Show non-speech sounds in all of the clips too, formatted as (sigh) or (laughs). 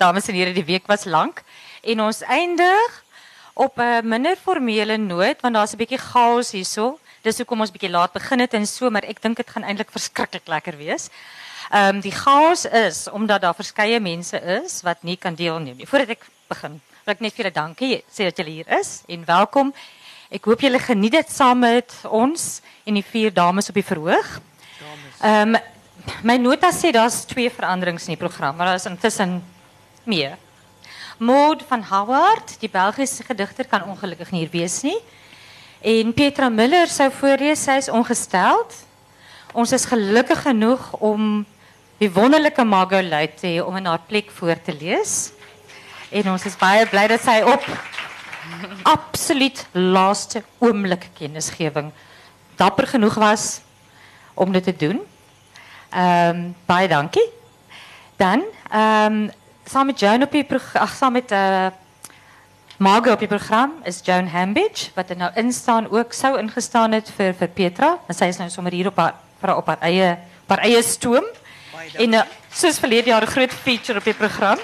dames en heren, die week was lang. En ons eindig op 'n minder formele noot want daar's 'n bietjie chaos hierso. Dis hoekom ons bietjie laat begin het en so, maar ek dink dit gaan eintlik verskriklik lekker wees. Ehm um, die chaos is omdat daar verskeie mense is wat nie kan deelneem nie. Voordat ek begin, wil ek net vir julle dankie sê dat julle hier is en welkom. Ek hoop julle geniet dit saam met ons en die vier dames op die verhoog. Ehm um, my nota sê daar's twee veranderings in die program, maar daar is intussen meer. Maud van Howard, die Belgiese gedigter kan ongelukkig nie hier wees nie. En Petra Miller sou voorlees, sy is ongesteld. Ons is gelukkig genoeg om die wonderlike Margot Luit te hê om in haar plek voor te lees. En ons is baie bly dat sy op absoluut laaste oomblik kennisgewing dapper genoeg was om dit te doen. Ehm um, baie dankie. Dan ehm saam met Joan op die ag saam met uh Margo op die program is Joan Hambidge wat er nou instaan ook sou ingestaan het vir vir Petra. En sy is nou sommer hier op haar op haar eie op haar eie stoom. En uh, soos verlede jaar 'n groot feature op die program.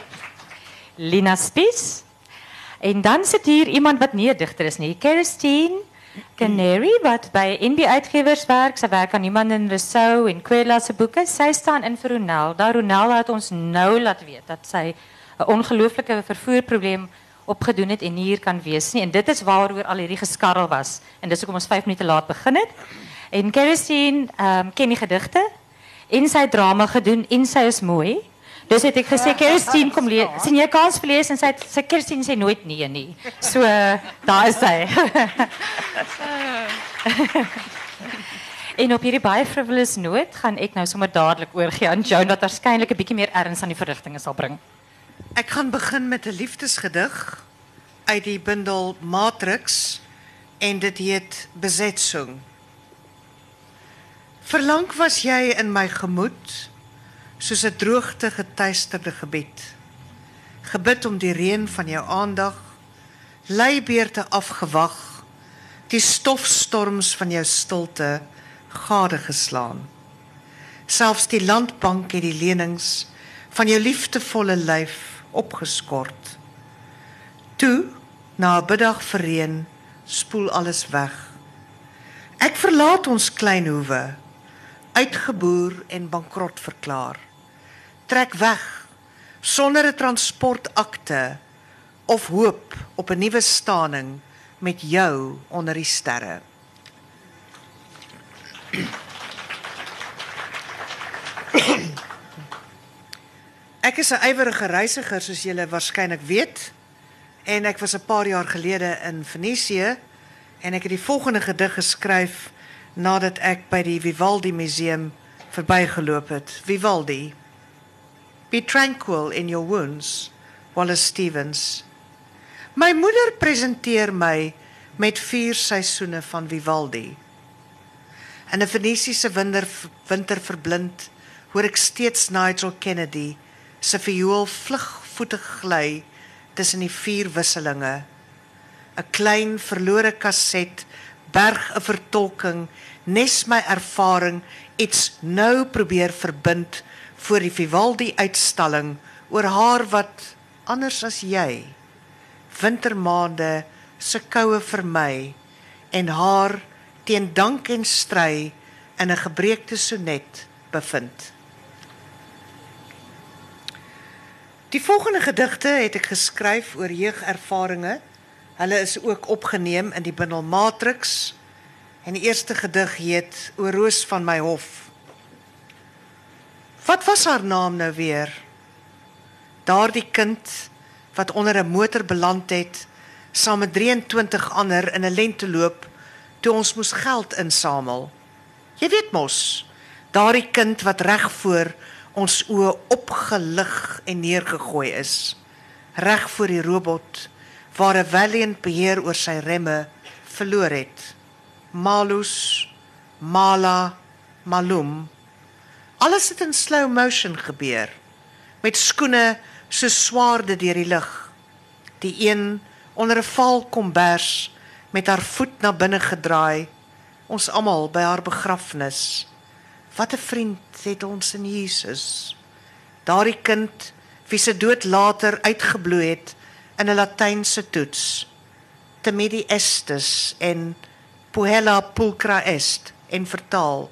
Lina Spies. En dan sit hier iemand wat nie 'n digter is nie, Christine Canary wat by NB Uitgewers werk. Sy werk aan Iemand in Rousseau en Quella se boeke. Sy staan in vir Ronel. Ronel het ons nou laat weet dat sy 'n ongelooflike vervoerprobleem opgedoen het en hier kan wees nie. En dit is waaroor al hierdie geskarrel was. En dis hoekom ons 5 minute laat begin het. En ehm um, ken die gedigte en sy drama gedoen en sy is mooi. Dus het ek gesê Kerstien kom lees. Sien jy kans verlees en sy sy Kerstien sê nooit nee nie. So daar is sy. (laughs) en op hierdie baie frivolous noot gaan ek nou sommer dadelik oorgie aan Joan wat waarskynlik 'n bietjie meer erns aan die verrigtinge sal bring. Ek gaan begin met 'n liefdesgedig uit die bundel Matrix en dit heet Besetzung. Verlang was jy in my gemoed soos 'n droogte getuisterde gebed. Gebid om die reën van jou aandag, leibeerte afgewag, die stofstorms van jou stilte gade geslaan. Selfs die landbank het die lenings van jou liefdevolle lyf opgeskort. Toe na 'n middag verreën spoel alles weg. Ek verlaat ons klein hoewe uitgeboer en bankrot verklaar trek weg sonder 'n transportakte of hoop op 'n nuwe staning met jou onder die sterre. Ek is 'n ywerige reisiger soos julle waarskynlik weet en ek was 'n paar jaar gelede in Venesië en ek het die volgende gedig geskryf nadat ek by die Vivaldi museum verbygeloop het. Vivaldi Be tranquil in your wounds, Wallace Stevens. My moeder presenteer my met vier seisoene van Vivaldi. In 'n Venesiese winter winter verblind, hoor ek steeds Nigel Kennedy se viool vlugvoetig gly tussen die vier wisselinge. 'n Klein verlore kaset berg 'n vertolking, nes my ervaring iets nou probeer verbind voor die Vivaldi uitstalling oor haar wat anders as jy wintermaande se koue vermy en haar teen dank en stry in 'n gebreekte sonnet bevind. Die volgende gedigte het ek geskryf oor jeugervarings. Hulle is ook opgeneem in die bundel Matrix. En die eerste gedig heet O roos van my hof. Wat was haar naam nou weer? Daardie kind wat onder 'n motor beland het saam met 23 ander in 'n lenteloop toe ons moes geld insamel. Jy weet mos, daardie kind wat reg voor ons oë opgelig en neergegooi is, reg voor die robot waar 'n valiant beheer oor sy remme verloor het. Malus, Mala, Malum Alles het in slow motion gebeur met skoene so swaarde deur die lug. Die een onder 'n val kombers met haar voet na binne gedraai. Ons almal by haar begrafnis. Wat 'n vriend het ons in Jesus. Daardie kind wie se dood later uitgebloei het in 'n latynse toets. Temidi estus en puella pulcra est en vertaal.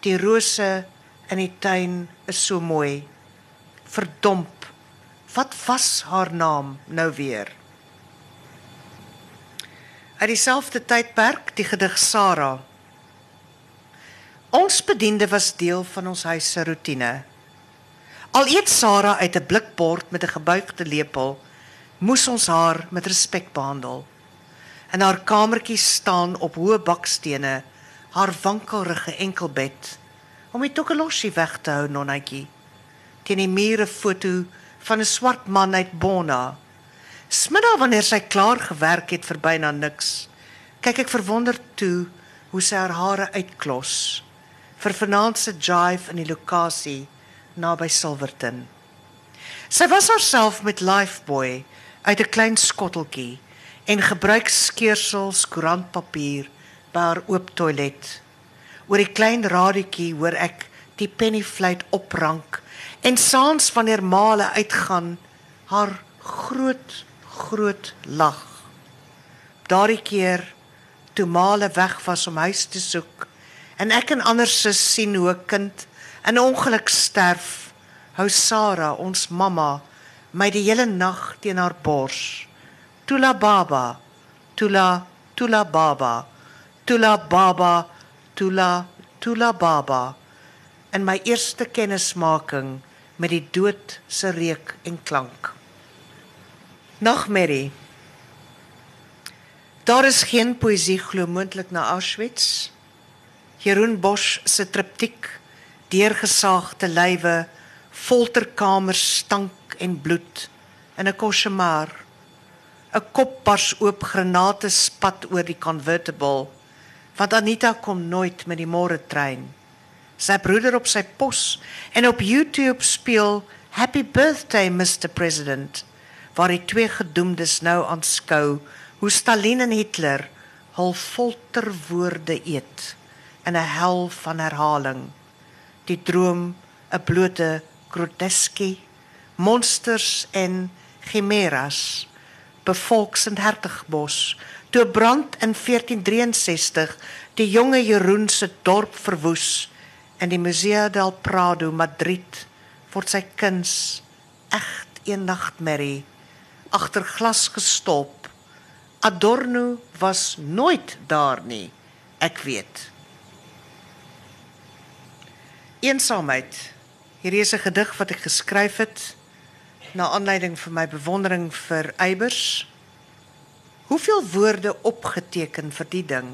Die rose in die tuin is so mooi. Verdomp. Wat was haar naam nou weer? Uit dieselfde tydperk die gedig Sarah. Ons bediende was deel van ons huis se rotine. Al eet Sarah uit 'n blikbord met 'n gebuigde lepel, moes ons haar met respek behandel. In haar kamertjie staan op hoë bakstene haar wankelrige enkelbed om die tokelossie weg te hou nonnetjie. Teen die mure foto van 'n swart man uit Bona. Smiddag wanneer sy klaar gewerk het vir byna niks, kyk ek verwonderd toe hoe sy haar hare uitklos vir vanaand se jive in die lokasie naby Silverton. Sy was haarself met Lifeboy uit 'n klein skotteltjie en gebruik skeursels koerantpapier by haar oop toilet. Oor die klein radietjie hoor ek die pennyfluit oprank en saans wanneer male uitgaan haar groot groot lag. Daardie keer toe male weg was om huis te soek en ek en ander sus sien hoe 'n kind in ongeluk sterf, hou Sarah, ons mamma, my die hele nag teen haar bors. Tula baba, tula, tula baba, tula baba, tula, tula baba. En my eerste kennismaking met die dood se reuk en klank. Nagmerrie. Daar is geen poësie glo moontlik na Auschwitz. Jeroen Bosch se triptiek deurgesaagde lywe, folterkamers stank en bloed in 'n koshemar. 'n Kop bars oop granate spat oor die convertible. Want Anita kom nooit met die môre trein. Sy broeder op sy pos en op YouTube speel Happy Birthday Mr President waar die twee gedoemdes nou aanskou hoe Stalin en Hitler hul folterwoorde eet in 'n hel van herhaling die droom 'n blote groteskie monsters en chimeras bevolks in hertigbos toe brand in 1463 die jonge Jeroen se dorp verwoes in die Museo del Prado Madrid word sy kuns egt een nagmerrie agter glas gestop Adorno was nooit daar nie ek weet Eensaamheid. Hierdie is 'n gedig wat ek geskryf het na aanleiding van my bewondering vir Eybers. Hoeveel woorde opgeteken vir die ding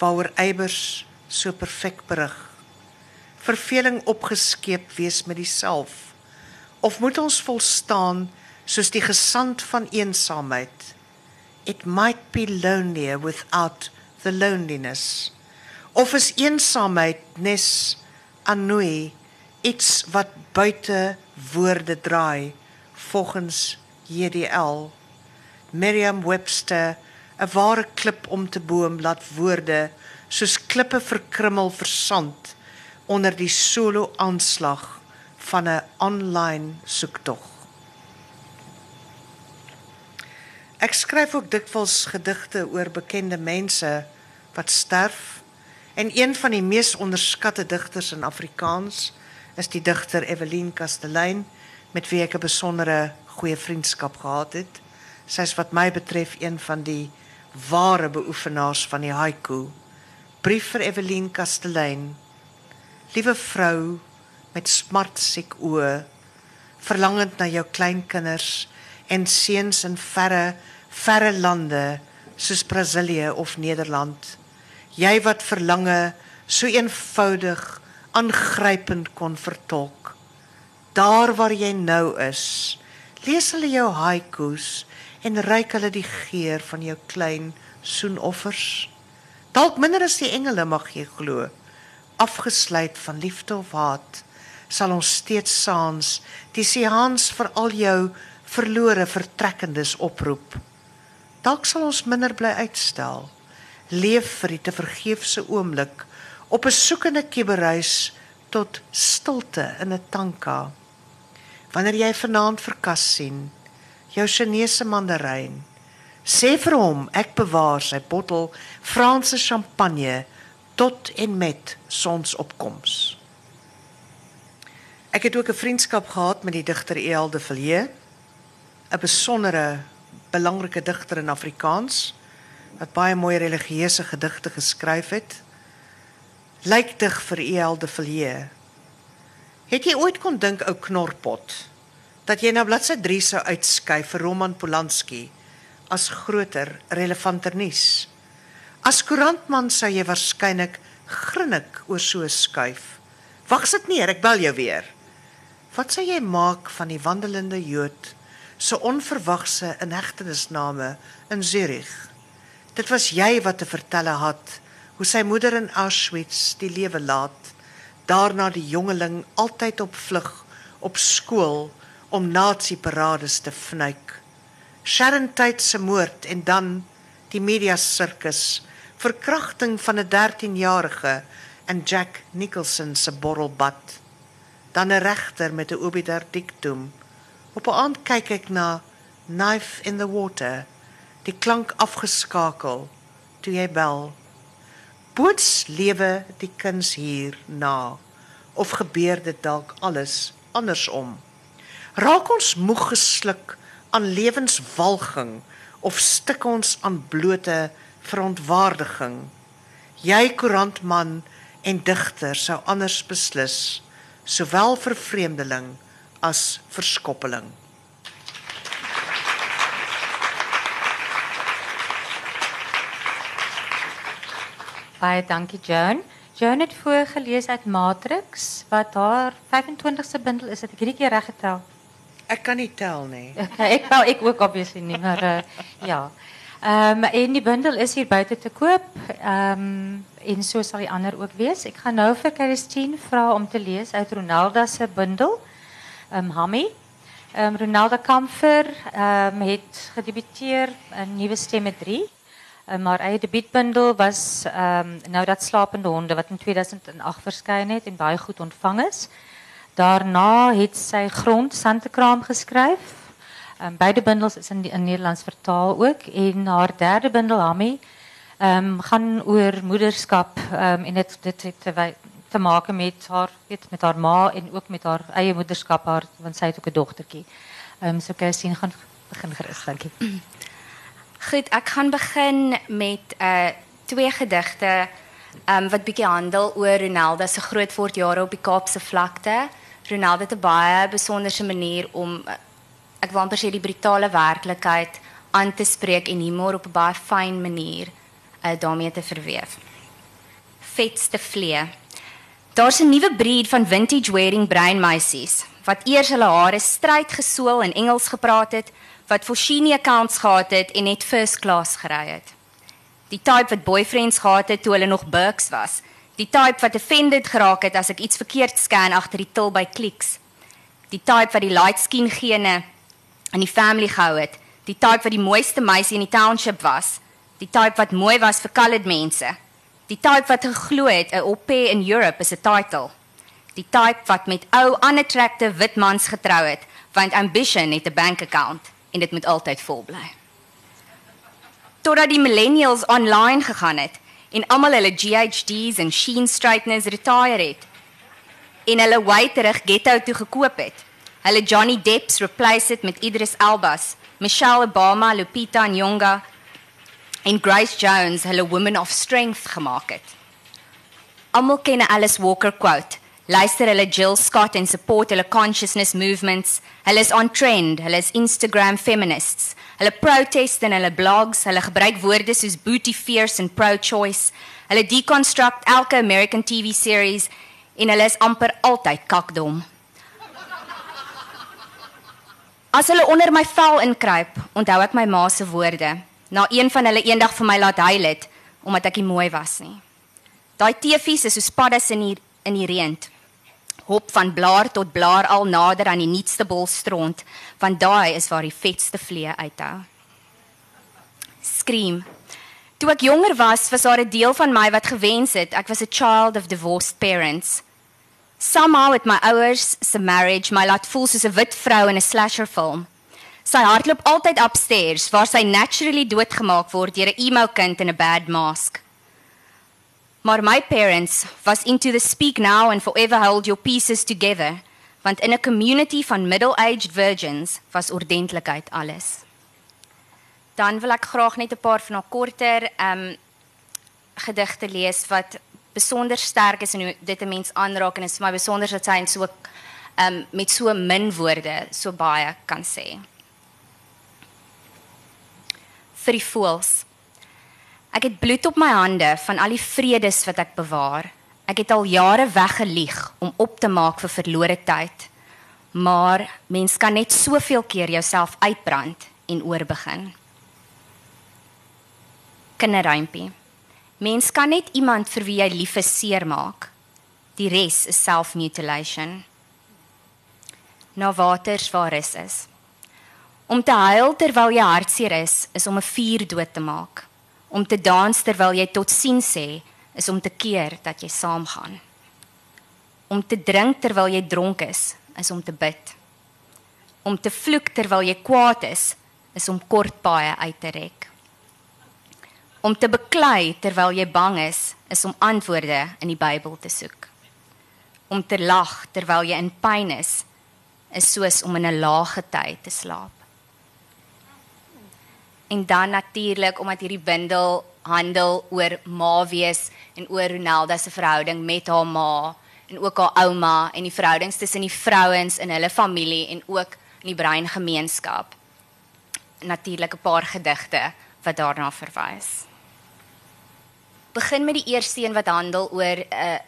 waaroor Eybers so perfek berig. Verveling opgeskeep wees met diself of moet ons volstaan soos die gesand van eensaamheid? It might be lonelier without the loneliness. Of is eensaamheid nes anooi iets wat buite woorde draai volgens JDL Merriam-Webster 'n ware klip om te boom laat woorde soos klippe verkrummel versand onder die solo aanslag van 'n online soektog. Ek skryf ook dikwels gedigte oor bekende mense wat sterf En een van die mees onderskatte digters in Afrikaans is die digter Evelien Kastelein met wie ek 'n besondere goeie vriendskap gehad het. Sy is wat my betref een van die ware beoefenaars van die haiku. Brief vir Evelien Kastelein. Liewe vrou met smartsiek oë, verlangend na jou kleinkinders en seuns in verre, verre lande soos Brasilië of Nederland jy wat verlange so eenvoudig aangrypend kon vertolk daar waar jy nou is lees hulle jou haikus en ryk hulle die geur van jou klein soenoffers. Dalk minder as die engele mag jy glo. Afgesluit van liefde of haat sal ons steeds saans die seans vir al jou verlore vertrekkendes oproep. Dalk sal ons minder bly uitstel. Leef vir die te vergeefse oomblik op 'n soekende kibberhuis tot stilte in 'n tanka. Wanneer jy vanaand vir Kas sien, jou Chinese mandaryn, sê vir hom ek bewaar sy bottel Franse champagne tot en met sonsopkoms. Ek het ook 'n vriendskap gehad met die digter E.L. de Villiers, 'n besondere belangrike digter in Afrikaans wat baie mooi religieuse gedigte geskryf het. Lykdig vir E.L. de Villiers. Het jy ooit kon dink ou knorpot dat jy na bladsy 3 sou uitskuif vir Roman Polanski as groter relevanter nuus? As koerantman sou jy waarskynlik grinnik oor so skuif. Wag sit neer, ek bel jou weer. Wat sou jy maak van die wandelende Jood se onverwagse inhegtenisname in Zurich? Dit was jy wat te vertel het hoe sy moeder in Auschwitz die lewe laat, daarna die jongeling altyd op vlug op skool om nazi-parades te fnuik. Sharon Tate se moord en dan die media sirkus verkrachting van 'n 13-jarige in Jack Nicholson se borrelbad. Dan 'n regter met 'n obiter dictum. Op 'n aand kyk ek na Knife in the Water, die klank afgeskakel toe jy bel. Boots lewe die kuns hier na of gebeur dit dalk alles andersom? Raak ons moeg gesluk aan lewenswalging of stik ons aan blote verontwaardiging. Jy koerantman en digter sou anders beslis, sowel vir vreemdeling as verskoppeling. Baie dankie Joan. Joan het voorgelees uit Matrix wat haar 25ste bundel is. Het ek hierdie keer reg getel? Ek kan nie tel nie. Okay, (laughs) ek wel ek ook obviously nie, maar uh, ja. Um, en die bundel is hier buite te koop. Um, en so sal die ander ook wees. Ek gaan nou vir Christine vra om te lees uit Ronaldo se bundel. Um, Hammy. Ehm um, Ronaldo Kamfer um, het gedebuteer in Nuwe Stemme 3. Um, maar eie was um, nou dat slapende honde wat in 2008 verskyn het en baie goed ontvang is. Daarna het sy Grond Santekraam geskryf Um, beide bundels is in, die, Nederlands vertaal ook. En haar derde bundel, Hammy, um, gaan over moederschap. Um, en het, dit heeft te, maken met haar, weet, met haar ma en ook met haar eigen moederschap, haar, want zij heeft ook een dochtertje. Um, so kan je zien, gaan begin gerust, dank je. (clears throat) Goed, ik ga beginnen met uh, twee gedichten um, wat bietjie handel oor Ronaldo se grootwordjare op die Kaapse vlakte. Ronaldo het 'n baie besonderse manier om ek wil amper sê die brutale werklikheid aan te spreek en humor op 'n baie fyn manier uh, daarmee te verweef. Vetste vlee. Daar's 'n nuwe breed van vintage wearing brain meisies wat eers hulle hare stryd gesool en Engels gepraat het, wat Foschini accounts gehad het en net first class gery het. Die type wat boyfriends gehad het toe hulle nog bucks was. Die type wat offended geraak het as ek iets verkeerd scan agter die til by kliks. Die type wat die light skin gene in die family gehou het. Die type wat die mooiste meisie in die township was. Die type wat mooi was vir colored mense. Die type wat geglo het 'n pair in Europe is 'n title. Die type wat met ou unattractive wit mans getrou het, want ambition het 'n bank account en dit moet altyd vol bly. Totdat die millennials online gegaan het en almal hulle GHDs en sheen straighteners retire het en hulle wy terug ghetto toe gekoop het Hulle Johnny Depp's replace it met Idris Elba's, Michelle Obama, Lupita Nyong'o en Grace Jones hulle Women of Strength gemaak het. Almal ken 'n Alice Walker quote. Luister hulle Jill Scott en support hulle consciousness movements. Hulle is on trend, hulle is Instagram feminists. Hulle protest in hulle blogs, hulle gebruik woorde soos booty fierce en pro-choice. Hulle deconstruct elke American TV series en hulle is amper altyd kakdom. As hulle onder my vel inkruip, onthou ek my ma se woorde. Na een van hulle eendag vir my laat huil het omdat ek nie mooi was nie. Daai teefies is so spaddes in die in die reën. Hop van blaar tot blaar al nader aan die nuutste bolstront, want daai is waar die vetste vlee uithou. Scream. Toe ek jonger was, was daar 'n deel van my wat gewens het ek was a child of divorced parents. Somehow het my ouers se marriage my laat voel soos 'n wit vrou in 'n slasher film. Sy hardloop altyd upstairs waar sy naturally doodgemaak word deur 'n emo kind in 'n bad mask. Maar my parents was into the speak now and forever hold your pieces together, want in 'n community van middle-aged virgins was ordentlikheid alles. Dan wil ek graag net 'n paar van haar korter ehm um, gedigte lees wat besonder sterk is en hoe dit 'n mens aanraak en dit is vir my besonder dat sy so ehm um, met so min woorde so baie kan sê. Vir die voels. Ek het bloed op my hande van al die vredes wat ek bewaar. Ek het al jare weggelieg om op te maak vir verlore tyd. Maar mens kan net soveel keer jouself uitbrand en oorbegin. Kinderruimpie. Mens kan net iemand vir wie jy lief is seermaak. Die res is self-mutilation. Na waters waar is is. Om te huil terwyl jy hartseer is, is om 'n vuur dood te maak. Om te dans terwyl jy tot sien sê, is om te keer dat jy saamgaan. Om te drink terwyl jy dronk is, is om te bid. Om te vloek terwyl jy kwaad is, is om kort paaie uit te rek. Om te beklei terwyl jy bang is, is om antwoorde in die Bybel te soek. Om te lag terwyl jy in pyn is, is soos om in 'n lae tyd te slaap. En dan natuurlik omdat hierdie bundel handel oor ma wees en oor Ronaldo se verhouding met haar ma en ook haar ouma en die verhoudings tussen die vrouens in hulle familie en ook in die brein gemeenskap. Natuurlik 'n paar gedigte wat daarna verwys begin met die eerste een wat handel oor 'n uh,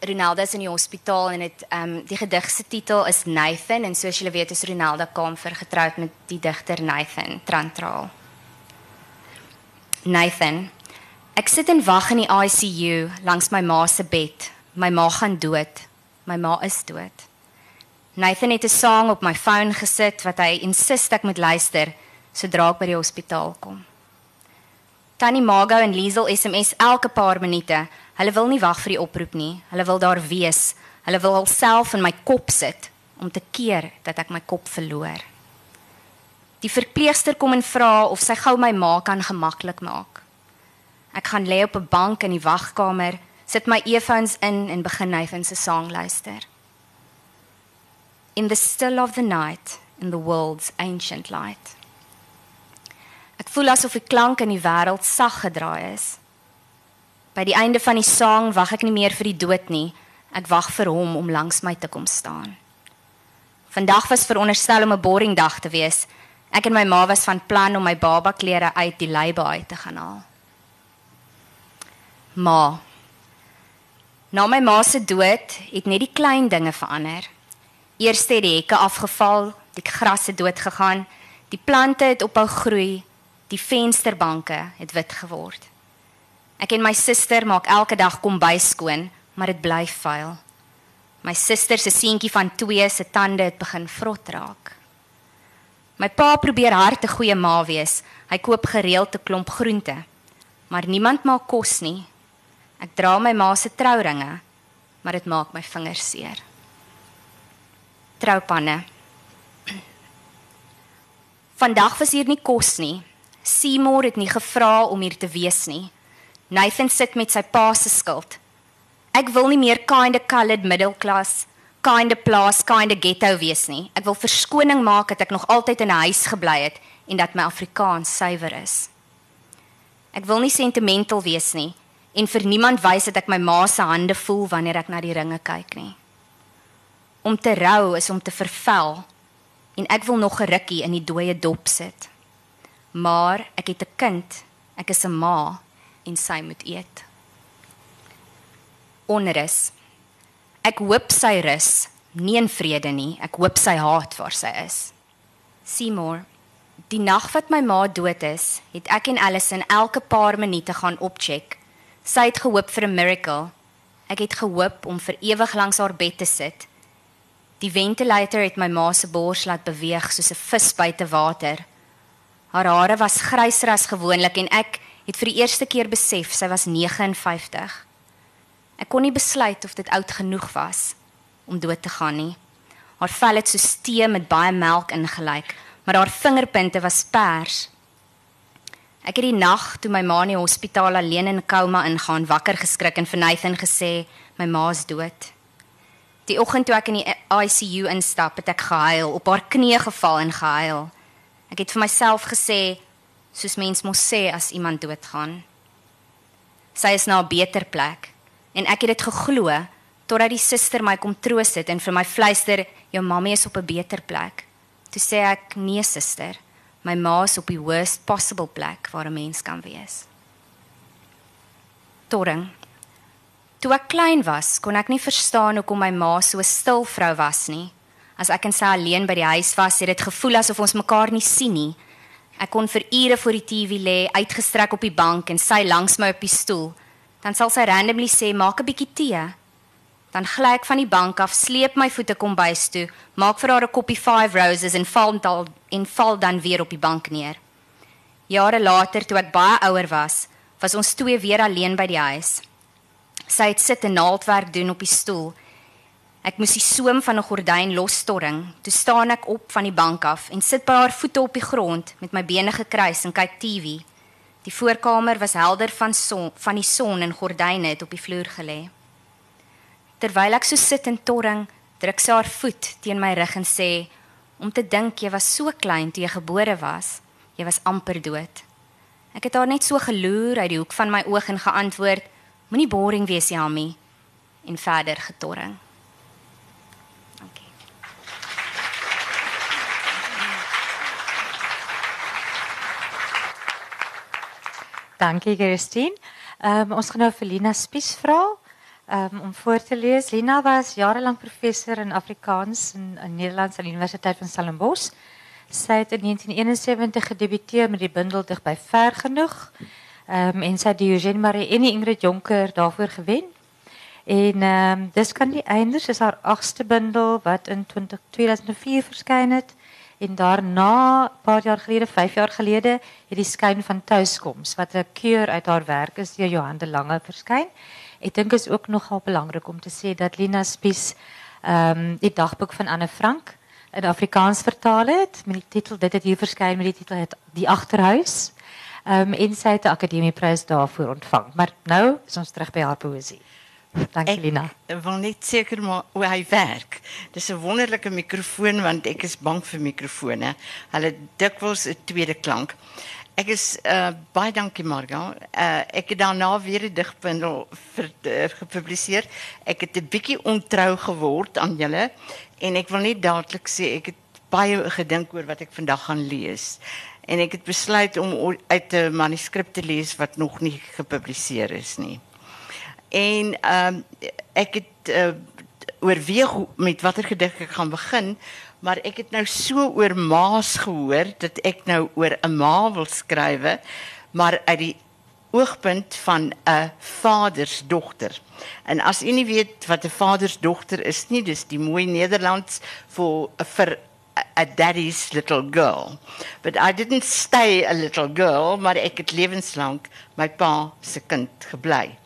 Ronaldo in die hospitaal en dit ehm um, die gedig se titel is Nathan en soos julle weet is Ronaldo Kamfer getroud met die digter Nathan Trantraal. Nathan Ek sit en wag in die ICU langs my ma se bed. My ma gaan dood. My ma is dood. Nathan het 'n sang op my foon gesit wat hy insist ek moet luister sodra ek by die hospitaal kom. Tannie Mago en Liesel SMS elke paar minute. Hulle wil nie wag vir die oproep nie. Hulle wil daar wees. Hulle wil alself in my kop sit om te keer dat ek my kop verloor. Die verpleegster kom en vra of sy gou my ma kan gemaklik maak. Ek gaan lê op 'n bank in die wagkamer, sit my earphones in en begin Nathan se sang luister. In the still of the night in the world's ancient light. Ek voel asof die klank in die wêreld sag gedraai is. By die einde van die sang wag ek nie meer vir die dood nie. Ek wag vir hom om langs my te kom staan. Vandag was veronderstel om 'n boring dag te wees. Ek en my ma was van plan om my baba klere uit die leiba uit te gaan haal. Ma. Na my ma se dood het net die klein dinge verander. Eers het die hekke afgeval, die gras het dood gegaan, die plante het ophou groei Die vensterbanke het wit geword. Ek en my suster maak elke dag kombuis skoon, maar dit bly vuil. My suster se seentjie van 2 se tande het begin vrot raak. My pa probeer hard 'n goeie ma wees. Hy koop gereeld 'n klomp groente, maar niemand maak kos nie. Ek dra my ma se trouringe, maar dit maak my vingers seer. Troupanne. (clears throat) Vandag was hier nie kos nie. Seymour het nie gevra om hier te wees nie. Nathan sit met sy pa se skuld. Ek wil nie meer kind of colored middle class, kind of plaas, kind of ghetto wees nie. Ek wil verskoning maak dat ek nog altyd in 'n huis gebly het en dat my Afrikaans suiwer is. Ek wil nie sentimental wees nie en vir niemand wys dat ek my ma se hande voel wanneer ek na die ringe kyk nie. Om te rou is om te vervel en ek wil nog 'n rukkie in die dooie dop sit maar ek het 'n kind, ek is 'n ma en sy moet eet. Onrus. Ek hoop sy rus, nie in vrede nie. Ek hoop sy haat waar sy is. Seymour. Die nag wat my ma dood is, het ek en Allison elke paar minute gaan opcheck. Sy het gehoop vir 'n miracle. Ek het gehoop om vir ewig langs haar bed te sit. Die ventilator het my ma se bors laat beweeg soos 'n vis buite water. Haar hare was gryser as gewoonlik en ek het vir die eerste keer besef sy was 59. Ek kon nie besluit of dit oud genoeg was om dood te gaan nie. Haar vel het so tee met baie melk ingelyk, maar haar vingerpunte was pers. Ek het die nag toe my ma in die hospitaal alleen in koma ingaan wakker geskrik en vir Nathan gesê my ma's dood. Die oggend toe ek in die ICU instap, het ek gehuil, op haar knieë geval en gehuil. Ek het vir myself gesê soos mens mos sê as iemand doodgaan. Sy is na 'n beter plek en ek het dit geglo totdat die suster my kom troos het en vir my fluister jou mamma is op 'n beter plek. Toe sê ek nee suster, my ma is op die worst possible plek waar 'n mens kan wees. Torring. Toe ek klein was, kon ek nie verstaan hoekom my ma so 'n stil vrou was nie. As ek en sy alleen by die huis was, het dit gevoel asof ons mekaar nie sien nie. Ek kon vir ure voor die TV lê, uitgestrek op die bank en sy langs my op die stoel. Dan sal sy randomly sê, "Maak 'n bietjie tee." Dan gly ek van die bank af, sleep my voete kom bys toe, maak vir haar 'n koppie Five Roses en val dan en val dan weer op die bank neer. Jare later, toe ek baie ouer was, was ons twee weer alleen by die huis. Sy het sit en naaldwerk doen op die stoel Ek moes die soem van 'n gordyn losstorring. Toe staan ek op van die bank af en sit by haar voete op die grond met my bene gekruis en kyk TV. Die voorkamer was helder van son, van die son en gordyne het op die vloer gelê. Terwyl ek so sit en torring, druk sy haar voet teen my rug en sê: "Om te dink jy was so klein toe jy gebore was, jy was amper dood." Ek het haar net so geloer uit die hoek van my oog en geantwoord: "Moenie boring wees, Jamie." En verder getorring. Dankie Christine. Um, ons gaan nou vir Lina Spies vra um, om voor te lees. Lina was jarenlang professor in Afrikaans in Nederlands aan de Universiteit van Stellenbosch. Sy het in 1971 gedebuteerd met die bundel Dig by ver genoeg. Um, en sy het die Eugène Marie en Ingrid Jonker daarvoor gewen. En um, dis kan die eindes is haar agste bundel wat in 20, 2004 verskyn. En daarna, een paar jaar geleden, vijf jaar geleden, het die skyn van thuiskomst, wat een keur uit haar werk is, die Johan de Lange verskyn. Ik denk het is ook nogal belangrijk om te zeggen dat Lina Spies um, die dagboek van Anne Frank in Afrikaans vertaal het, met die titel, dit het hier verskyn met die titel het Die Achterhuis. Um, en sy het de academieprijs daarvoor ontvang. Maar nou is ons terug bij haar poëzie. Dankie Lina. Ek wil net seker maar hoe hy werk. Dis 'n wonderlike mikrofoon want ek is bang vir mikrofone. Hulle dikwels 'n tweede klank. Ek is uh baie dankie Marga. Uh ek het daarna weer 'n digbundel uh, gepubliseer. Ek het 'n bietjie ontrou geword aan julle en ek wil net dadelik sê ek het baie gedink oor wat ek vandag gaan lees. En ek het besluit om uit 'n manuskrip te lees wat nog nie gepubliseer is nie. En ehm um, ek het uh, oorweeg met watter gedig ek gaan begin, maar ek het nou so oor maas gehoor dat ek nou oor 'n ma wil skrywe, maar uit die oogpunt van 'n vadersdogter. En as u nie weet wat 'n vadersdogter is nie, dis die mooi Nederlands vir vir a daddy's little girl. But I didn't stay a little girl, maar ek het lewenslank my pa se kind gebly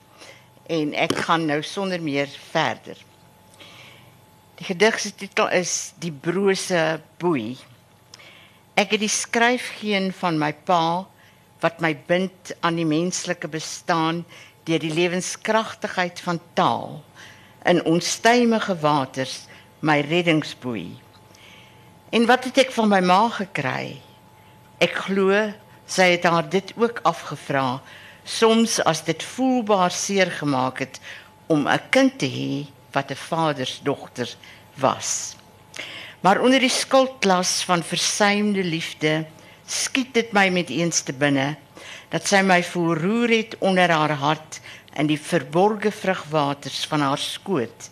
en ek gaan nou sonder meer verder. Die gedig se titel is Die brose boei. Ek het die skryfgeen van my pa wat my bind aan die menslike bestaan deur die lewenskragtigheid van taal in onstuimige waters my reddingsboei. En wat het ek van my ma gekry? Ek glo sy het haar dit ook afgevra soms as dit voelbaar seer gemaak het om 'n kind te hê wat 'n vadersdogter was. Maar onder die skuldklas van versuimde liefde skiet dit my met eens te binne dat sy my voelroer het onder haar hart in die verborgde vrugwaters van haar skoot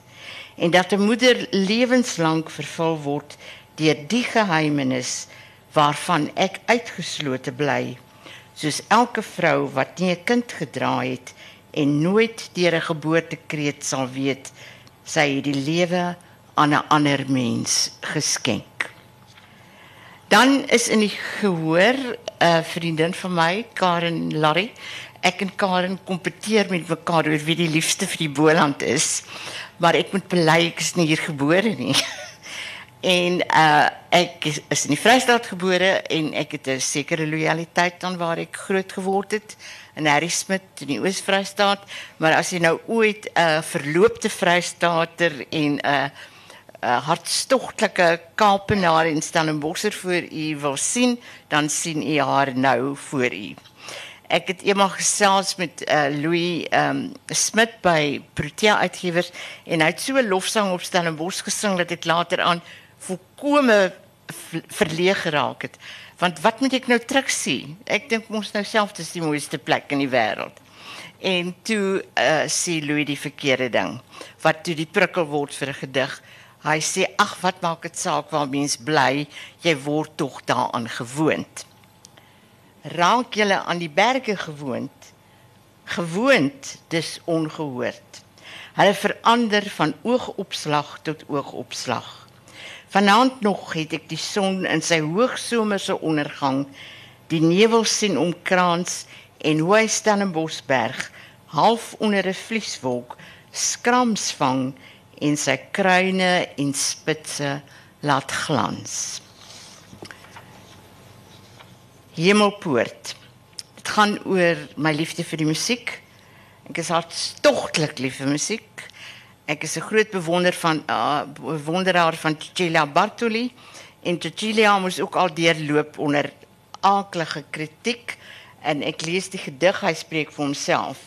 en dat 'n moeder lewenslank vervul word deur die geheimenis waarvan ek uitgeslote bly soos elke vrou wat nie 'n kind gedra het en nooit deur 'n geboortekreet sal weet sy het die lewe aan 'n ander mens geskenk. Dan is in die gehoor 'n uh, vriendin van my, Karen Larry. Ek en Karen kompeteer met mekaar oor wie die liefste vir die Boland is. maar ek moet bely ek is nie hier gebore nie. (laughs) en uh ek is, is in die Vrystaat gebore en ek het 'n sekere lojaliteit aan waar ek groot geword het in Harry Smit in die Oos-Vrystaat, maar as jy nou ooit 'n uh, verloopte Vrystaater en 'n uh, 'n hartstogtelike Kaapenaar en Stellenbosser voor u wil sien, dan sien u haar nou voor u. Ek het eendag gesels met uh, Louis um, Smit by Protea Uitgewers en hy het so 'n lofsang op Stellenbosch gesing dat ek later aan volkome verleeg geraak het. Want wat moet ek nou terug sien? Ek dink mos nou self dis die mooiste plek in die wêreld. En toe uh, sê Louis die verkeerde ding. Wat toe die prikkel word vir 'n gedig. Hy sê ag wat maak dit saak waar mens bly, jy word tog daaraan gewoond. Raak julle aan die berge gewoond? Gewoond, dis ongehoord. Hulle verander van oogopslag tot oogopslag. Vanaand nog het ek die son in sy hoogsomerse ondergang, die nevel sien omkrans en hoe hy Stellenboschberg half onder 'n vlieswolk skrams vang en sy kruine en spitse laat glans. Hemelpoort. Dit gaan oor my liefde vir die musiek. Ek is hartstogtelik lief vir musiek. Ek is 'n groot bewonder van uh, bewonderaar van Cecilia Bartoli. En Cecilia moes ook al deurloop onder aaklige kritiek en ek lees die gedig hy spreek vir homself.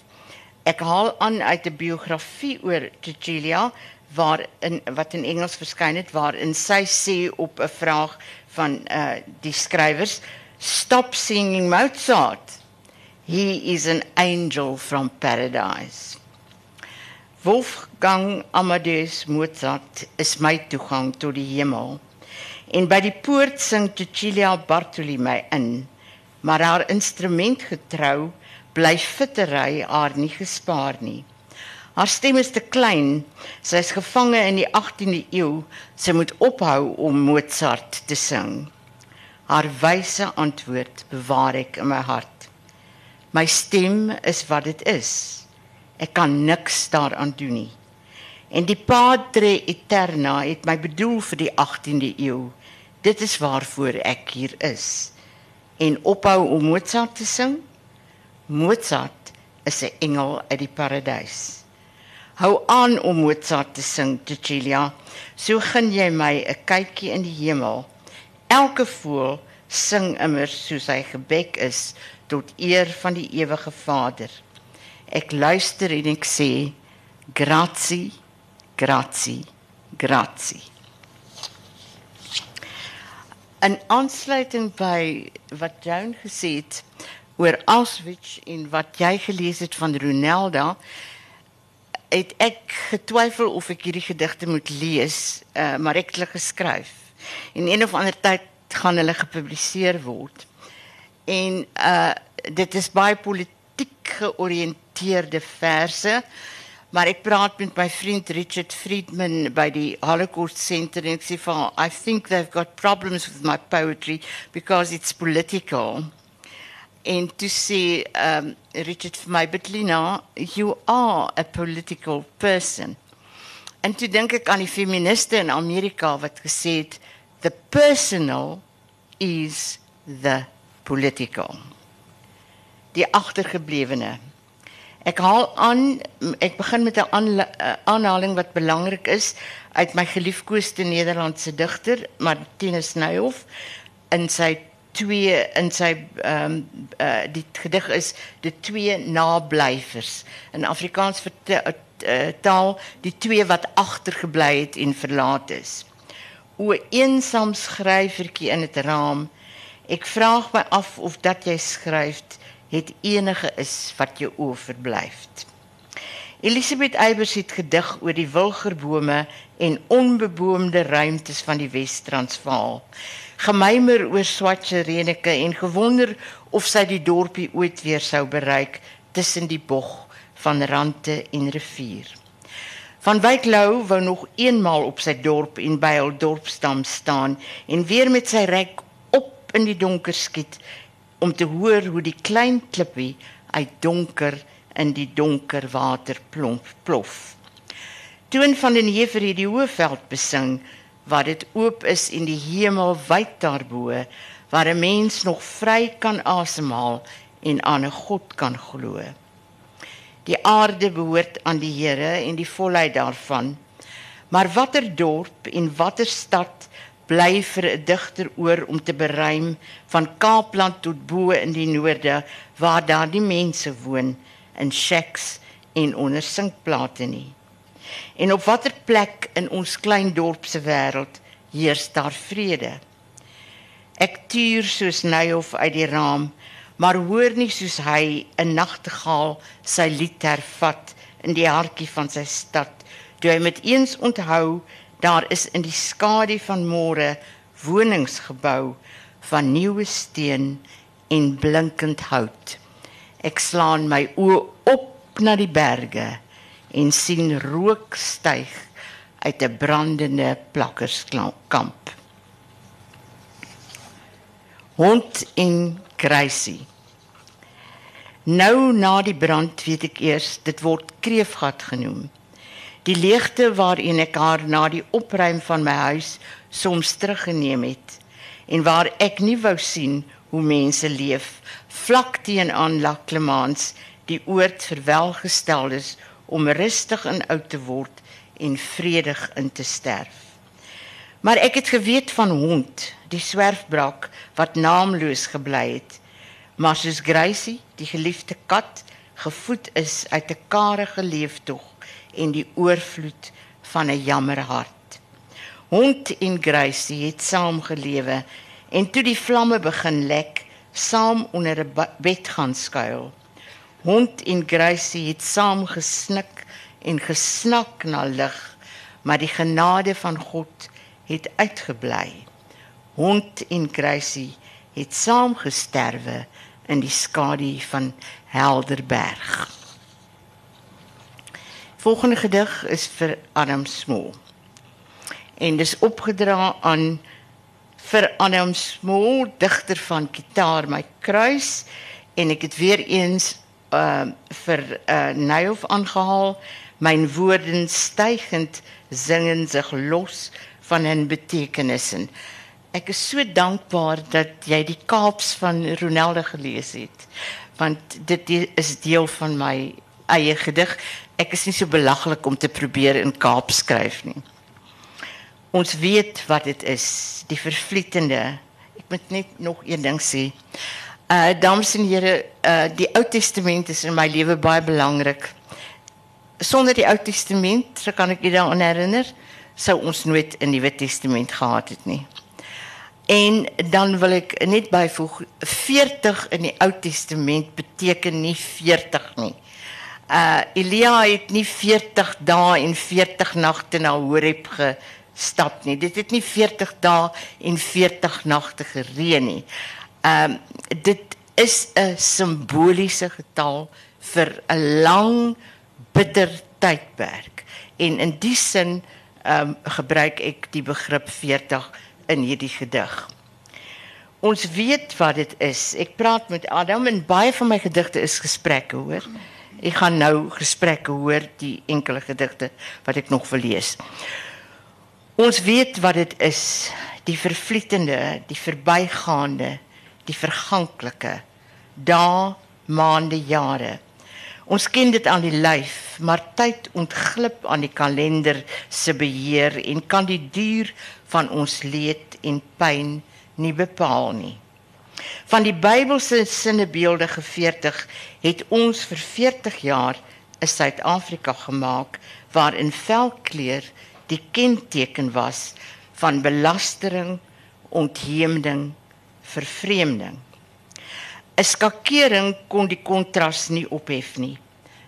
Ek haal aan uit 'n biografie oor Cecilia waar in wat in Engels verskyn het waarin sy sê op 'n vraag van uh die skrywers stop singing Mozart. He is an angel from paradise Wolfgang Amadeus Mozart is my toegang tot die hemel en by die poort sing Cecilia Bartoli my in maar haar instrument getrou bly fittery haar nie gespaar nie Haar stem is te klein. Sy is gevange in die 18de eeu. Sy moet ophou om Mozart te sing. Haar wyse antwoord bewaar ek in my hart. My stem is wat dit is. Ek kan niks daaraan doen nie. En die Padre Eterna het my bedoel vir die 18de eeu. Dit is waarvoor ek hier is. En ophou om Mozart te sing. Mozart is 'n engel uit die paradys. Hou aan om Mozart te sing, Cecilia. So gun jy my 'n kykie in die hemel. Elke voël sing immer soos hy gebek is tot eer van die ewige Vader. Ek luister en ek sê grazie, grazie, grazie. En aansluiting by wat Joan gesê het oor Auschwitz en wat jy gelees het van Ronelda, het ek getwyfel of ek hierdie gedigte moet lees, uh, maar ek het hulle geskryf. En een of ander tyd gaan hulle gepubliseer word. En uh dit is baie politiek georiënteerde verse. Maar ek praat met my vriend Richard Friedman by die Holocaust Center en ek sê vir I think they've got problems with my poetry because it's political en toe sê um, Richard vir my but Lina you are a political person en toe dink ek aan die feministe in Amerika wat gesê het the personal is the political die agtergeblewene ek haal aan ek begin met 'n aanhaling wat belangrik is uit my geliefkoeste Nederlandse digter Martinus Nuyhoff in sy twee in sy ehm um, uh, die gedig is die twee nablyvers in Afrikaans vir uh, taal die twee wat agtergebly het en verlaat is. O eensaam skrywertjie in dit raam. Ek vra my af of dat jy skryf het enige is wat jou oor verblyf. Elisabeth Eybers het gedig oor die wilgerbome en onbeboomde ruimtes van die Wes-Transvaal gemymer oor swatse reneke en gewonder of sy die dorpie ooit weer sou bereik tussen die bog van rande en rivier. Van Wyk Lou wou nog eenmaal op sy dorp en by hul dorpstam staan en weer met sy rek op in die donker skiet om te hoor hoe die klein klippie uit donker in die donker water plomp plof. Toon van den Heever het die Hoëveld besing waar dit oop is en die hemel wyd daarbo waar 'n mens nog vry kan asemhaal en aan 'n God kan glo. Die aarde behoort aan die Here en die volheid daarvan. Maar watter dorp en watter stad bly vir 'n digter oor om te beruim van Kaapland tot bo in die noorde waar daar die mense woon in shacks en onder sinkplate nie. En op watter plek in ons klein dorp se wêreld heers daar vrede? Ek tuur soos Nyhof uit die raam, maar hoor nie soos hy 'n nagtegaal sy lied hervat in die hartjie van sy stad. Toe hy met eens onthou daar is in die skadu van môre wonings gebou van nuwe steen en blinkend hout. Ek slaan my oë op na die berge en sien rook styg uit 'n brandende plakkerskamp. Hond en Gracie. Nou na die brand weet ek eers dit word kreefgat genoem. Die leegte waarin ek haar na die opruim van my huis soms teruggeneem het en waar ek nie wou sien hoe mense leef vlak teenoor Laclemans die oord verwelgesteldes om rustig en oud te word en vredig in te sterf. Maar ek het geweet van hond, die swerfbrak wat naamloos gebly het, maar soos Gracie, die geliefde kat, gevoed is uit 'n karige leeftog en die oorvloed van 'n jammer hart. Hond en Gracie het saam gelewe en toe die vlamme begin lek, saam onder 'n bed gaan skuil. Hond en Gracie het saam gesnik en gesnak na lig, maar die genade van God het uitgebly. Hond en Gracie het saam gesterwe in die skadu van Helderberg. Volgende gedig is vir Adam Small. En dis opgedra aan vir Adam Small, digter van Gitaar my kruis en ek het weer eens uh vir uh Nyhof aangehaal myn woorden stygend singen sig los van 'n betekenissen. Ek is so dankbaar dat jy die Kaaps van Ronelde gelees het want dit is deel van my eie gedig. Ek is nie so belaglik om te probeer in Kaap skryf nie. Ons weet wat dit is, die vervlietende. Ek moet net nog een ding sê. Uh dames en here, uh die Ou Testament is in my lewe baie belangrik. Sonder die Ou Testament, so kan ek julle daaraan herinner, sou ons nooit 'n Nuwe Testament gehad het nie. En dan wil ek net byvoeg 40 in die Ou Testament beteken nie 40 nie. Uh Elia het nie 40 dae en 40 nagte na Horeb gestap nie. Dit het nie 40 dae en 40 nagte gereën nie. Ehm um, dit is 'n simboliese getal vir 'n lang bitter tydperk. En in die sin ehm um, gebruik ek die begrip 40 in hierdie gedig. Ons weet wat dit is. Ek praat met Adam en baie van my gedigte is gesprekke, hoor. Ek gaan nou gesprekke hoor, die enkele gedigte wat ek nog wil lees. Ons weet wat dit is, die vervlietende, die verbygaande, die verganklike dae, maande, jare. Ons ken dit aan die lyf, maar tyd ontglip aan die kalender se beheer en kan die duur van ons leed en pyn nie bepaal nie. Van die Bybelse sinnebeeldige 40 het ons vir 40 jaar 'n Suid-Afrika gemaak waarin velkleur die kenteken was van belastering, ontheemding vervreemding. 'n Skakering kon die kontras nie ophef nie.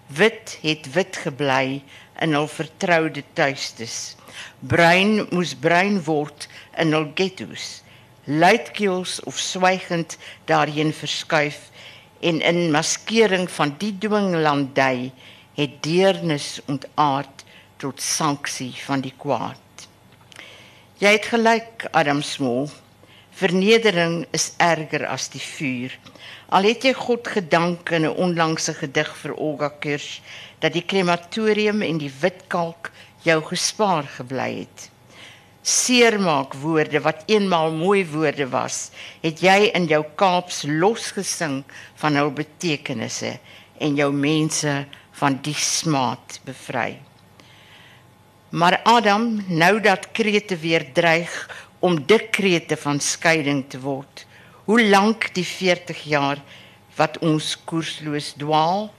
Wit het wit gebly in hul vertroude tuistes. Bruin moes bruin word in hul ghettos. Luidkeels of swygend daarheen verskuif en in maskering van die dwinglandy het deernis ontaard tot sanksie van die kwaad. Jy het gelyk Adam Small Vernedering is erger as die vuur. Al het jy God gedank in 'n onlangse gedig vir Olga Kirsch dat die krematorium en die wit kalk jou gespaar gebly het. Seermaak woorde wat eenmaal mooi woorde was, het jy in jou Kaaps losgesing van hul betekenisse en jou mense van die smaad bevry. Maar Adam, nou dat krete weer dreig om dikrete van skeiding te word, hoe lank die 40 jaar wat ons koersloos dwaal?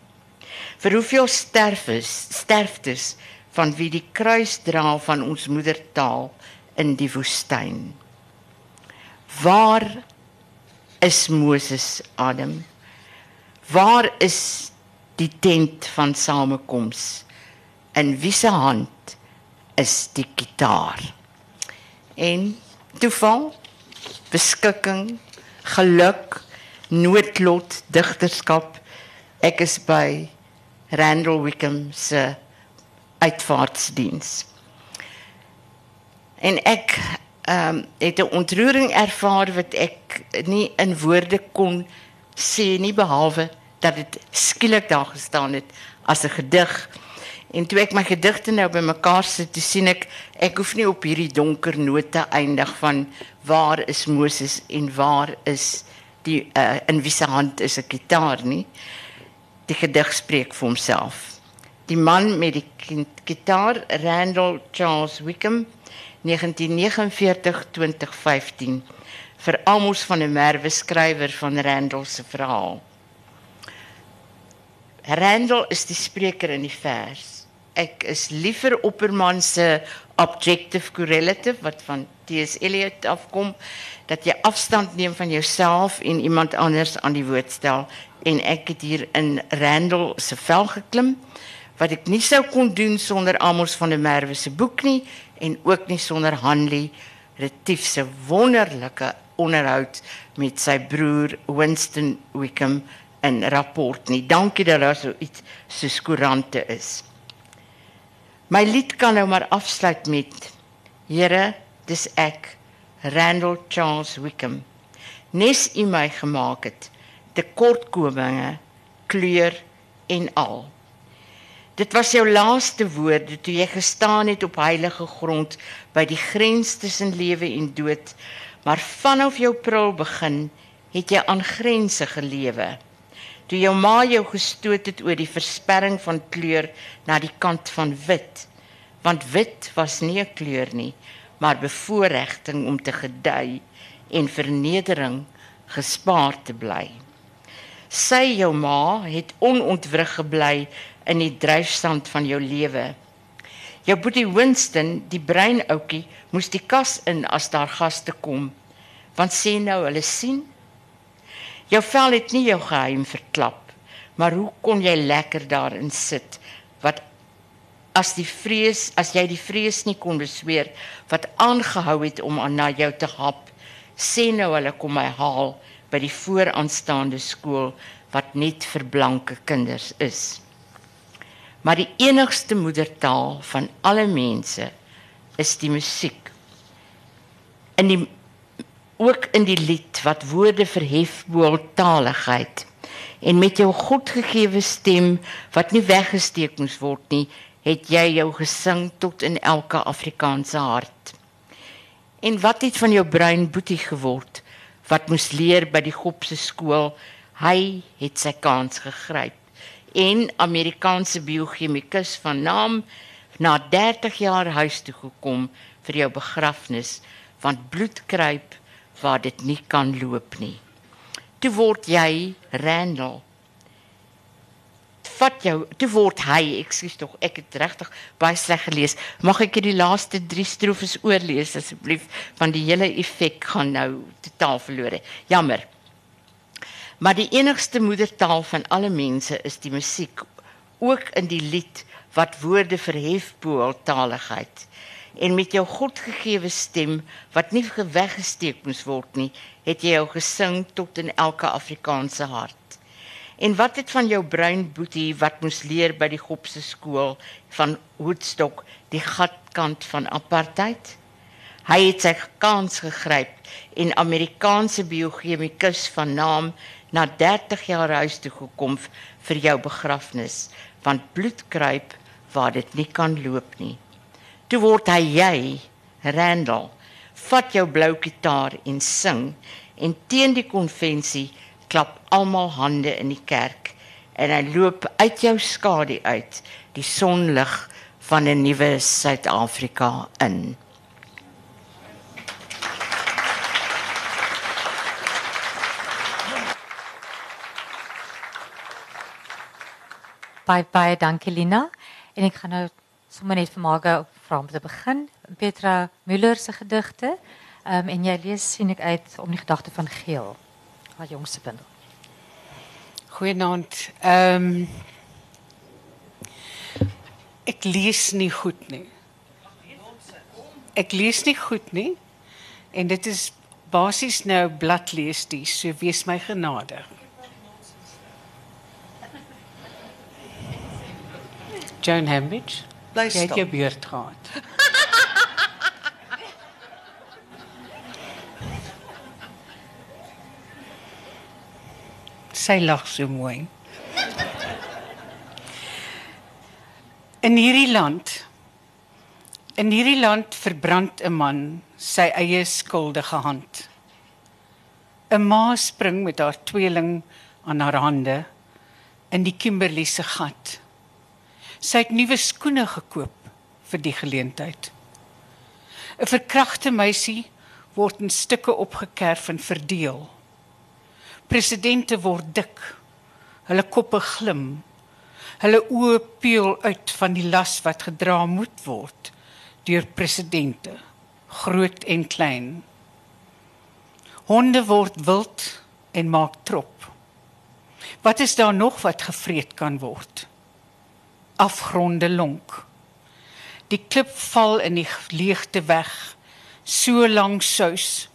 Vir hoeveel sterfes, sterftes van wie die kruis dra van ons moedertaal in die woestyn. Waar is Moses Adam? Waar is die tent van samekoms? In wie se hand is die gitaar? En toeval, beskikking, geluk, noodlot, digterskap. Ek is by Randall Wickham se uitvaartsdiens. En ek ehm um, het 'n ontroering ervaar wat ek nie in woorde kon sê nie behalwe dat dit skielik daar gestaan het as 'n gedig. En toe ek my gedigte nou bymekaar sit, toe sien ek ek hoef nie op hierdie donker note eindig van waar is Moses en waar is die uh, in wie se hand is 'n gitaar nie. Die gedig spreek vir homself. Die man met die gitaar, Randall Charles Wickham, 1949-2015 vir Amos van der Merwe skrywer van Randall se verhaal. Randall is die spreker in die vers. Ek is liever Opperman se objective correlative wat van T.S. Eliot afkom dat jy afstand neem van jouself en iemand anders aan die woord stel en ek het hier in Randall se vel geklim wat ek nie sou kon doen sonder Amos van der Merwe se boek nie en ook nie sonder Hanley Retief se wonderlike onderhoud met sy broer Winston Wickham in rapport nie. Dankie dat daar so iets so koerante is. My lied kan nou maar afsluit met Here, dis ek, Randall Charles Wickham. Nes u my gemaak het, tekortkominge, kleur en al. Dit was jou laaste woorde toe jy gestaan het op heilige grond by die grens tussen lewe en dood. Maar vanaf jou prul begin het jy aan grense gelewe. Toe jou ma jou gestoot het oor die versperring van kleur na die kant van wit. Want wit was nie 'n kleur nie, maar bevoordiging om te gedei en vernedering gespaar te bly. Sy jou ma het onontwrig gebly in die dryfstand van jou lewe. Jou boetie Winston, die brein ouetjie, moes die kas in as daar gaste kom. Want sê nou, hulle sien. Jou vel het nie jou geheim verklap, maar hoe kon jy lekker daarin sit? Wat as die vrees, as jy die vrees nie kon besweer wat aangehou het om aan na jou te hap, sê nou hulle kom my haal by die vooraanstaande skool wat net vir blanke kinders is maar die enigste moedertaal van alle mense is die musiek. In die ook in die lied wat woorde verhef bo taaligheid en met jou godgegewe stem wat nie weggesteek moes word nie, het jy jou gesing tot in elke Afrikaanse hart. En wat het van jou bruin boetie geword wat moes leer by die Gopse skool? Hy het sy kans gegryp en Amerikaanse biochemikus van naam na 30 jaar huis toe gekom vir jou begrafnis want bloed kruip waar dit nie kan loop nie. Toe word jy Randall. Vat jou, toe word hy, ekskuus tog, ek het regtig baie sleg gelees. Mag ek die laaste 3 strofes oorlees asseblief want die hele effek gaan nou totaal verlore. Jammer. Maar die enigste moedertaal van alle mense is die musiek, ook in die lied wat woorde verhef bo taaligheid. En met jou godgegewe stem wat nie weggesteek moes word nie, het jy jou gesing tot in elke Afrikaanse hart. En wat het van jou bruin boetie wat moes leer by die Gopse skool van Woodstock, die gatkant van apartheid? Hy het sy kans gegryp en Amerikaanse biochemikus van naam na 30 jaar huis toe gekom vir jou begrafnis want bloed kruip waar dit nie kan loop nie Toe word hy jy, Randall. Vat jou blou gitaar en sing en teen die konvensie klap almal hande in die kerk en hy loop uit jou skadu uit die sonlig van 'n nuwe Suid-Afrika in. Baie dankie Lina. En ek gaan nou sommer net vir Marga vra om te begin. Petra Müller se gedigte. Um, en jy lees sien ek uit om die gedagte van Geel, haar jongste bundel. Goeienaand. Ehm um, ek lees nie goed nie. Ek lees nie goed nie. En dit is basies nou bladlees die, so wees my genadig. Joan Hambidge, Bly jy het stil. jou beurt gehad. (laughs) Sy lag so mooi. In hierdie land in hierdie land verbrand 'n man sy eie skuldige hand. 'n Ma spring met haar tweeling aan haar hande in die Kimberley se gat. Sy het nuwe skoene gekoop vir die geleentheid. 'n Verkragte meisie word in stukke opgekerf en verdeel. Presidente word dik. Hulle koppe glim. Hulle oë peel uit van die las wat gedra moet word deur presidente, groot en klein. Honde word wild en maak trop. Wat is daar nog wat gevreet kan word? Afgronde lonk. Die klip val in die leegte weg. So lank sous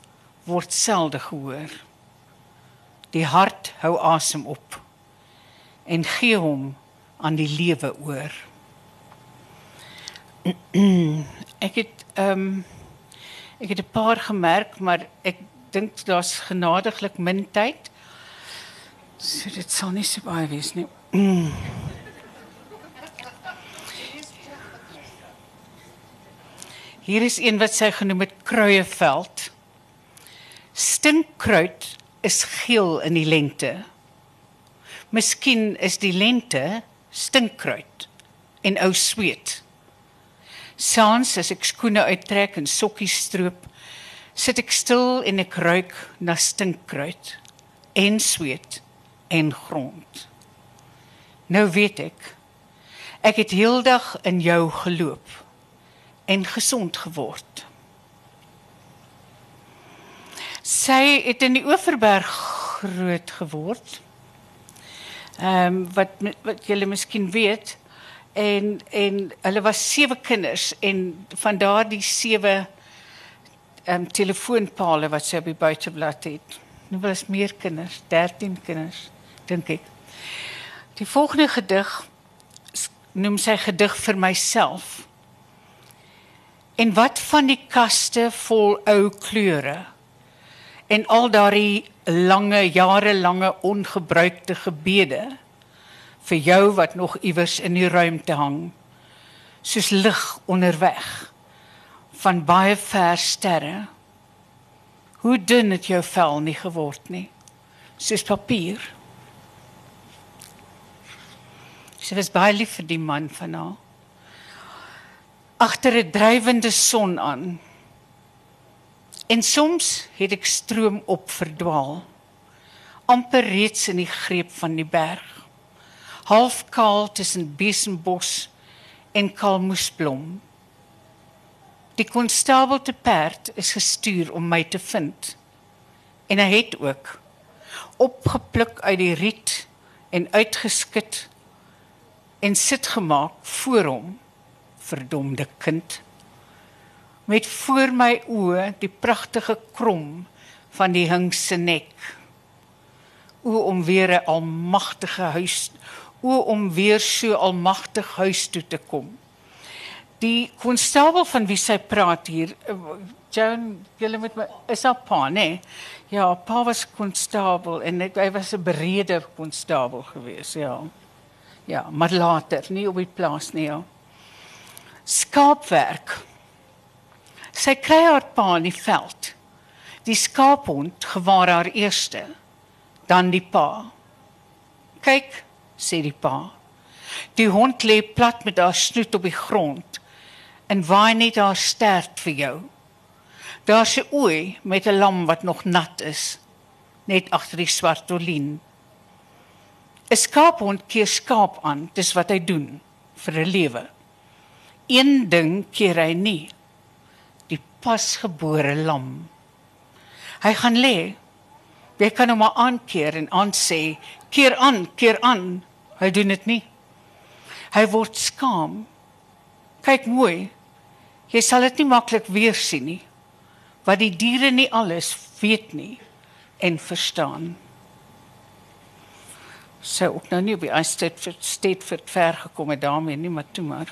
word selde gehoor. Die hart hou asem op en gee hom aan die lewe oor. (clears throat) ek het ehm um, ek het 'n paar gemerk, maar ek dink daar's genadiglik min tyd. So dit sal nie so baie wees nie. (clears throat) Hier is een wat sy genoem het kruieveld. Stinkkruid is geel in die lente. Miskien is die lente stinkkruid en ou sweet. Saans as ek skoene uittrek en sokkies stroop, sit ek stil en ek ruik na stinkkruid en sweet en grond. Nou weet ek ek het heeldag in jou geloop en gesond geword. Sy het in die Oeverberg groot geword. Ehm um, wat wat julle miskien weet en en hulle was sewe kinders en van daardie sewe ehm um, telefoonpale wat sy op die buiteblad het. Nou was meer kinders, 13 kinders dink ek. Die volgende gedig noem sy gedig vir myself. En wat van die kaste vol ou kleure? En al daardie lange jarelange ongebruikte gebede vir jou wat nog iewers in die ruimte hang soos lig onderweg van baie ver sterre. Hoe dun het jou vel nie geword nie? Soos papier. Sy was baie lief vir die man van haar agter 'n drywende son aan En soms het ek stroom op verdwaal. amper reeds in die greep van die berg. Half kaal tussen besembos en kalmoesblom. Die konstabel te perd is gestuur om my te vind. En hy het ook opgepluk uit die riet en uitgeskit en sit gemaak voor hom verdomde kind met voor my oë die pragtige krom van die hing se nek. O om weer 'n almagtige huis, o om weer so almagtig huis toe te kom. Die konstabel van wie sy praat hier, eh, Joan, julle met my is haar pa, nee. Ja, pa was konstabel en ek, hy was 'n berede konstabel geweest, ja. Ja, maar later, nie op die plaas nie, ja. Skaapwerk. Sy kry haar pa in die veld. Die skaaphond gewaar haar eerste, dan die pa. Kyk, sê die pa. Die hond lê plat met haar snoet op die grond en waai net haar stert vir jou. Daar's 'n ooi met 'n lam wat nog nat is, net agter die swart olien. 'n Skaaphond keer skaap aan, dis wat hy doen vir 'n lewe. Een ding keer hy nie. Die pasgebore lam. Hy gaan lê. Jy kan hom maar aankeer en aan sê, keer aan, keer aan. Hy doen dit nie. Hy word skaam. Kyk mooi. Jy sal dit nie maklik weer sien nie. Wat die diere nie alles weet nie en verstaan. Sy ook nou nie by Eistedt vir steed vir ver gekom het daarmee nie, maar toe maar.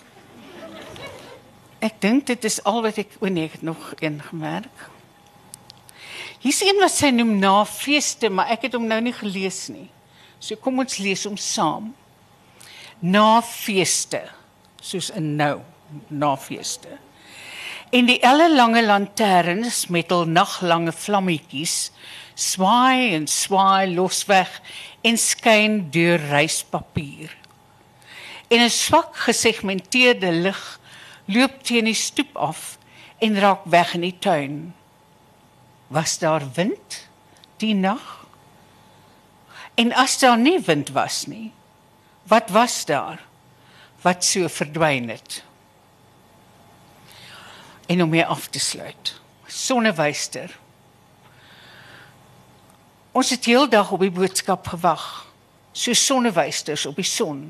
Ek dink dit is al wat ek o nee, ek het nog een gemerk. Hier's een wat sy noem na feeste, maar ek het hom nou nie gelees nie. So kom ons lees hom saam. Na feeste, soos 'n nou, na feeste. En die ellelange lanterns met hul naglange vlammetjies swaai en swaai losweg en skyn deur reispapier. En 'n swak gesegmenteerde lig loop teen die stoep af en raak weg in die tuin. Was daar wind die nag? En as daar nie wind was nie, wat was daar wat so verdwyn het? En om mee af te sluit. Sonnewyster. Ons het heeldag op die boodskap gewag. So sonnewysters op die son.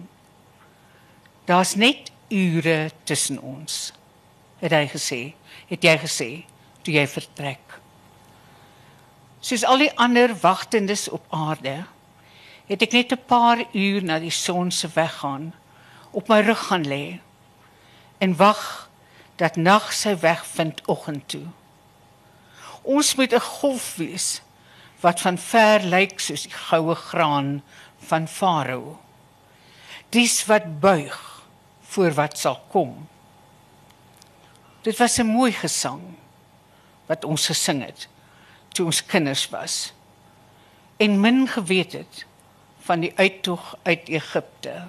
Daar's net ure tussen ons. Het hy gesê, het jy gesê toe jy vertrek. Soos al die ander wagtendes op aarde, het ek net 'n paar uur na die son se weggaan op my rug gaan lê en wag dat nag sy weg vind oggend toe. Ons moet 'n golf wees wat van ver lyk soos die goue graan van Farao. Dis wat buig voor wat sal kom. Dit was 'n mooi gesang wat ons gesing het toe ons kinders was en min geweet het van die uittog uit Egipte.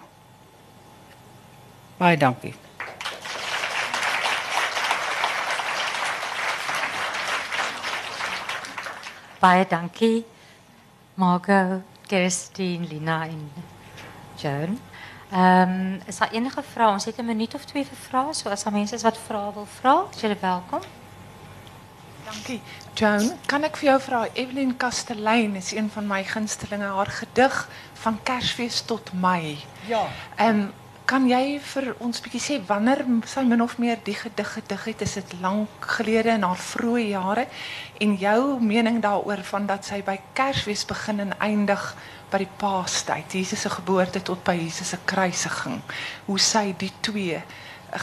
Baie dankie. Baie dankie. Margot, Kirstine, Lina en Joan. Ehm um, is daar enige vrae? Ons het 'n minuut of twee vir vrae, so as daar mense is wat vrae wil vra, is julle welkom. Dankie. Joan, kan ek vir jou vra Evelyn Kastelein is een van my gunstelinge haar gedig van Kersfees tot Mei. Ja. Ehm um, kan jy vir ons bietjie sê wanneer sy min of meer die gedig gedig het? Is dit lank gelede in haar vroeë jare? En jou mening daaroor van dat sy by Kersfees begin en eindig by die Paastyd, Jesus se geboorte tot by Jesus se kruisiging. Hoe sy die twee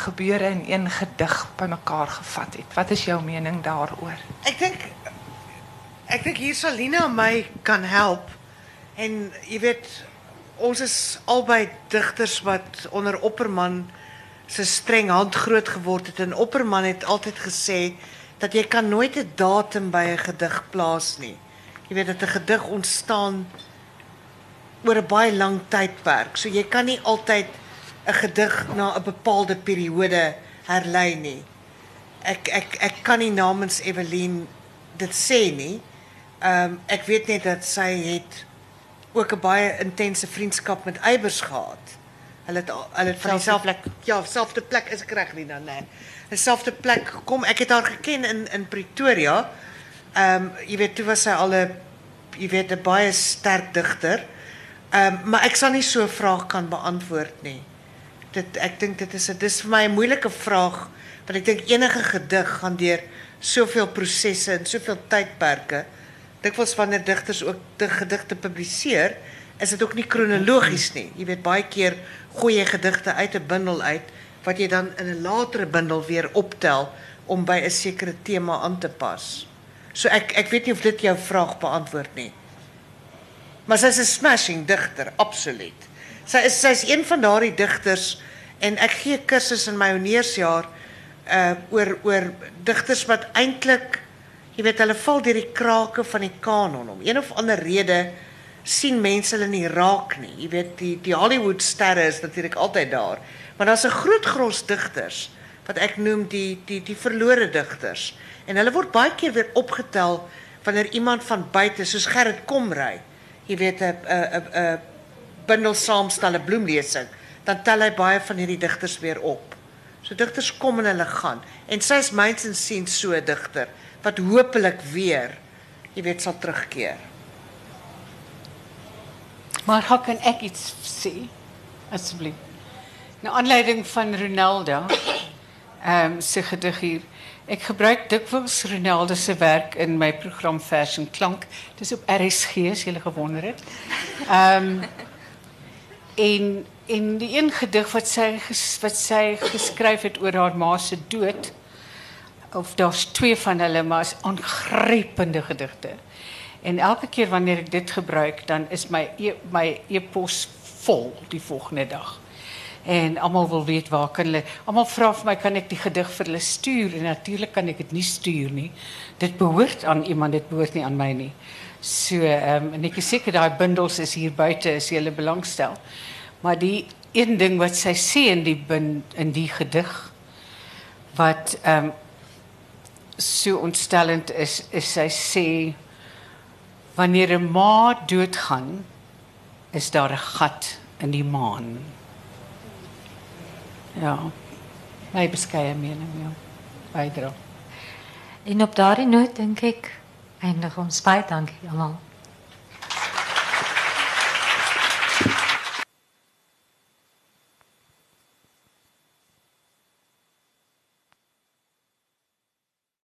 gebeure in een gedig bymekaar gevat het. Wat is jou mening daaroor? Ek dink ek dink hier sal Lina my kan help. En jy weet ons is albei digters wat onder Opperman se streng hand groot geword het en Opperman het altyd gesê dat jy kan nooit 'n datum by 'n gedig plaas nie. Jy weet dat 'n gedig ontstaan oor 'n baie lang tydperk. So jy kan nie altyd 'n gedig na 'n bepaalde periode herlei nie. Ek ek ek kan nie namens Evelien dit sê nie. Ehm um, ek weet net dat sy het ook 'n baie intense vriendskap met Eybers gehad. Hulle het hulle het van dieselfde plek ja, selfde plek is ek reg Lina, nee. Dieselfde plek gekom. Ek het haar geken in in Pretoria. Ehm um, jy weet toe was sy al 'n jy weet 'n baie sterk digter. Ehm um, maar ek sal nie so 'n vraag kan beantwoord nie. Dit ek dink dit is 'n dis vir my 'n moeilike vraag want ek dink enige gedig gaan deur soveel prosesse en soveel tydperke. Dikwels wanneer digters ook die gedigte publiseer, is dit ook nie kronologies nie. Jy weet baie keer gooi jy gedigte uit 'n bundel uit wat jy dan in 'n latere bundel weer optel om by 'n sekere tema aan te pas. So ek ek weet nie of dit jou vraag beantwoord nie. Maar sy is 'n smashing digter, absoluut. Sy is sy's een van daardie digters En ek gee kursus in my honeursjaar uh oor oor digters wat eintlik jy weet hulle val deur die krake van die kanon om een of ander rede sien mense hulle nie raak nie. Jy weet die die Hollywood sterre is natuurlik altyd daar. Maar daar's 'n groot gros digters wat ek noem die die die verlore digters. En hulle word baie keer weer opgetel wanneer iemand van buite soos Gerrit Komrey, jy weet 'n 'n 'n 'n bundel saamstel 'n bloemlesing, dan tel hy baie van hierdie digters weer op. So digters kom en hulle gaan. En sy's myns en sien so digter wat hopelik weer jy weet sal terugkeer. Maar hoe kan ek iets sê? Asseblief. Nou aanleiding van Ronaldo, (clears throat) ehm um, se gedig hier. Ek gebruik dikwels Ronaldo se werk in my program Vers en Klank. Dis op RSG as jy gewonder het. Ehm um, en en die een gedig wat sy ges, wat sy geskryf het oor haar ma se dood of daar's twee van hulle maar is aangrypende gedigte. En elke keer wanneer ik dit gebruik, dan is mijn e my e-pos vol die volgende dag. En allemaal wil weten waar kan hulle almal vra vir kan ek die gedig vir hulle en natuurlik kan ek dit nie stuur nie. Dit behoort aan iemand, dit behoort nie aan my nie. So ehm um, en ek is bundels is hier buite as jy hulle belangstel. Maar die een ding wat sy sê in die bind, in die wat ehm um, so ontstellend is, is sy sê Wanneer 'n ma doodgaan, is daar 'n gat in die maan. Ja. My beskeie mening, ja. Bydra. En op daardie noot dink ek eindig ons baie dankie almal.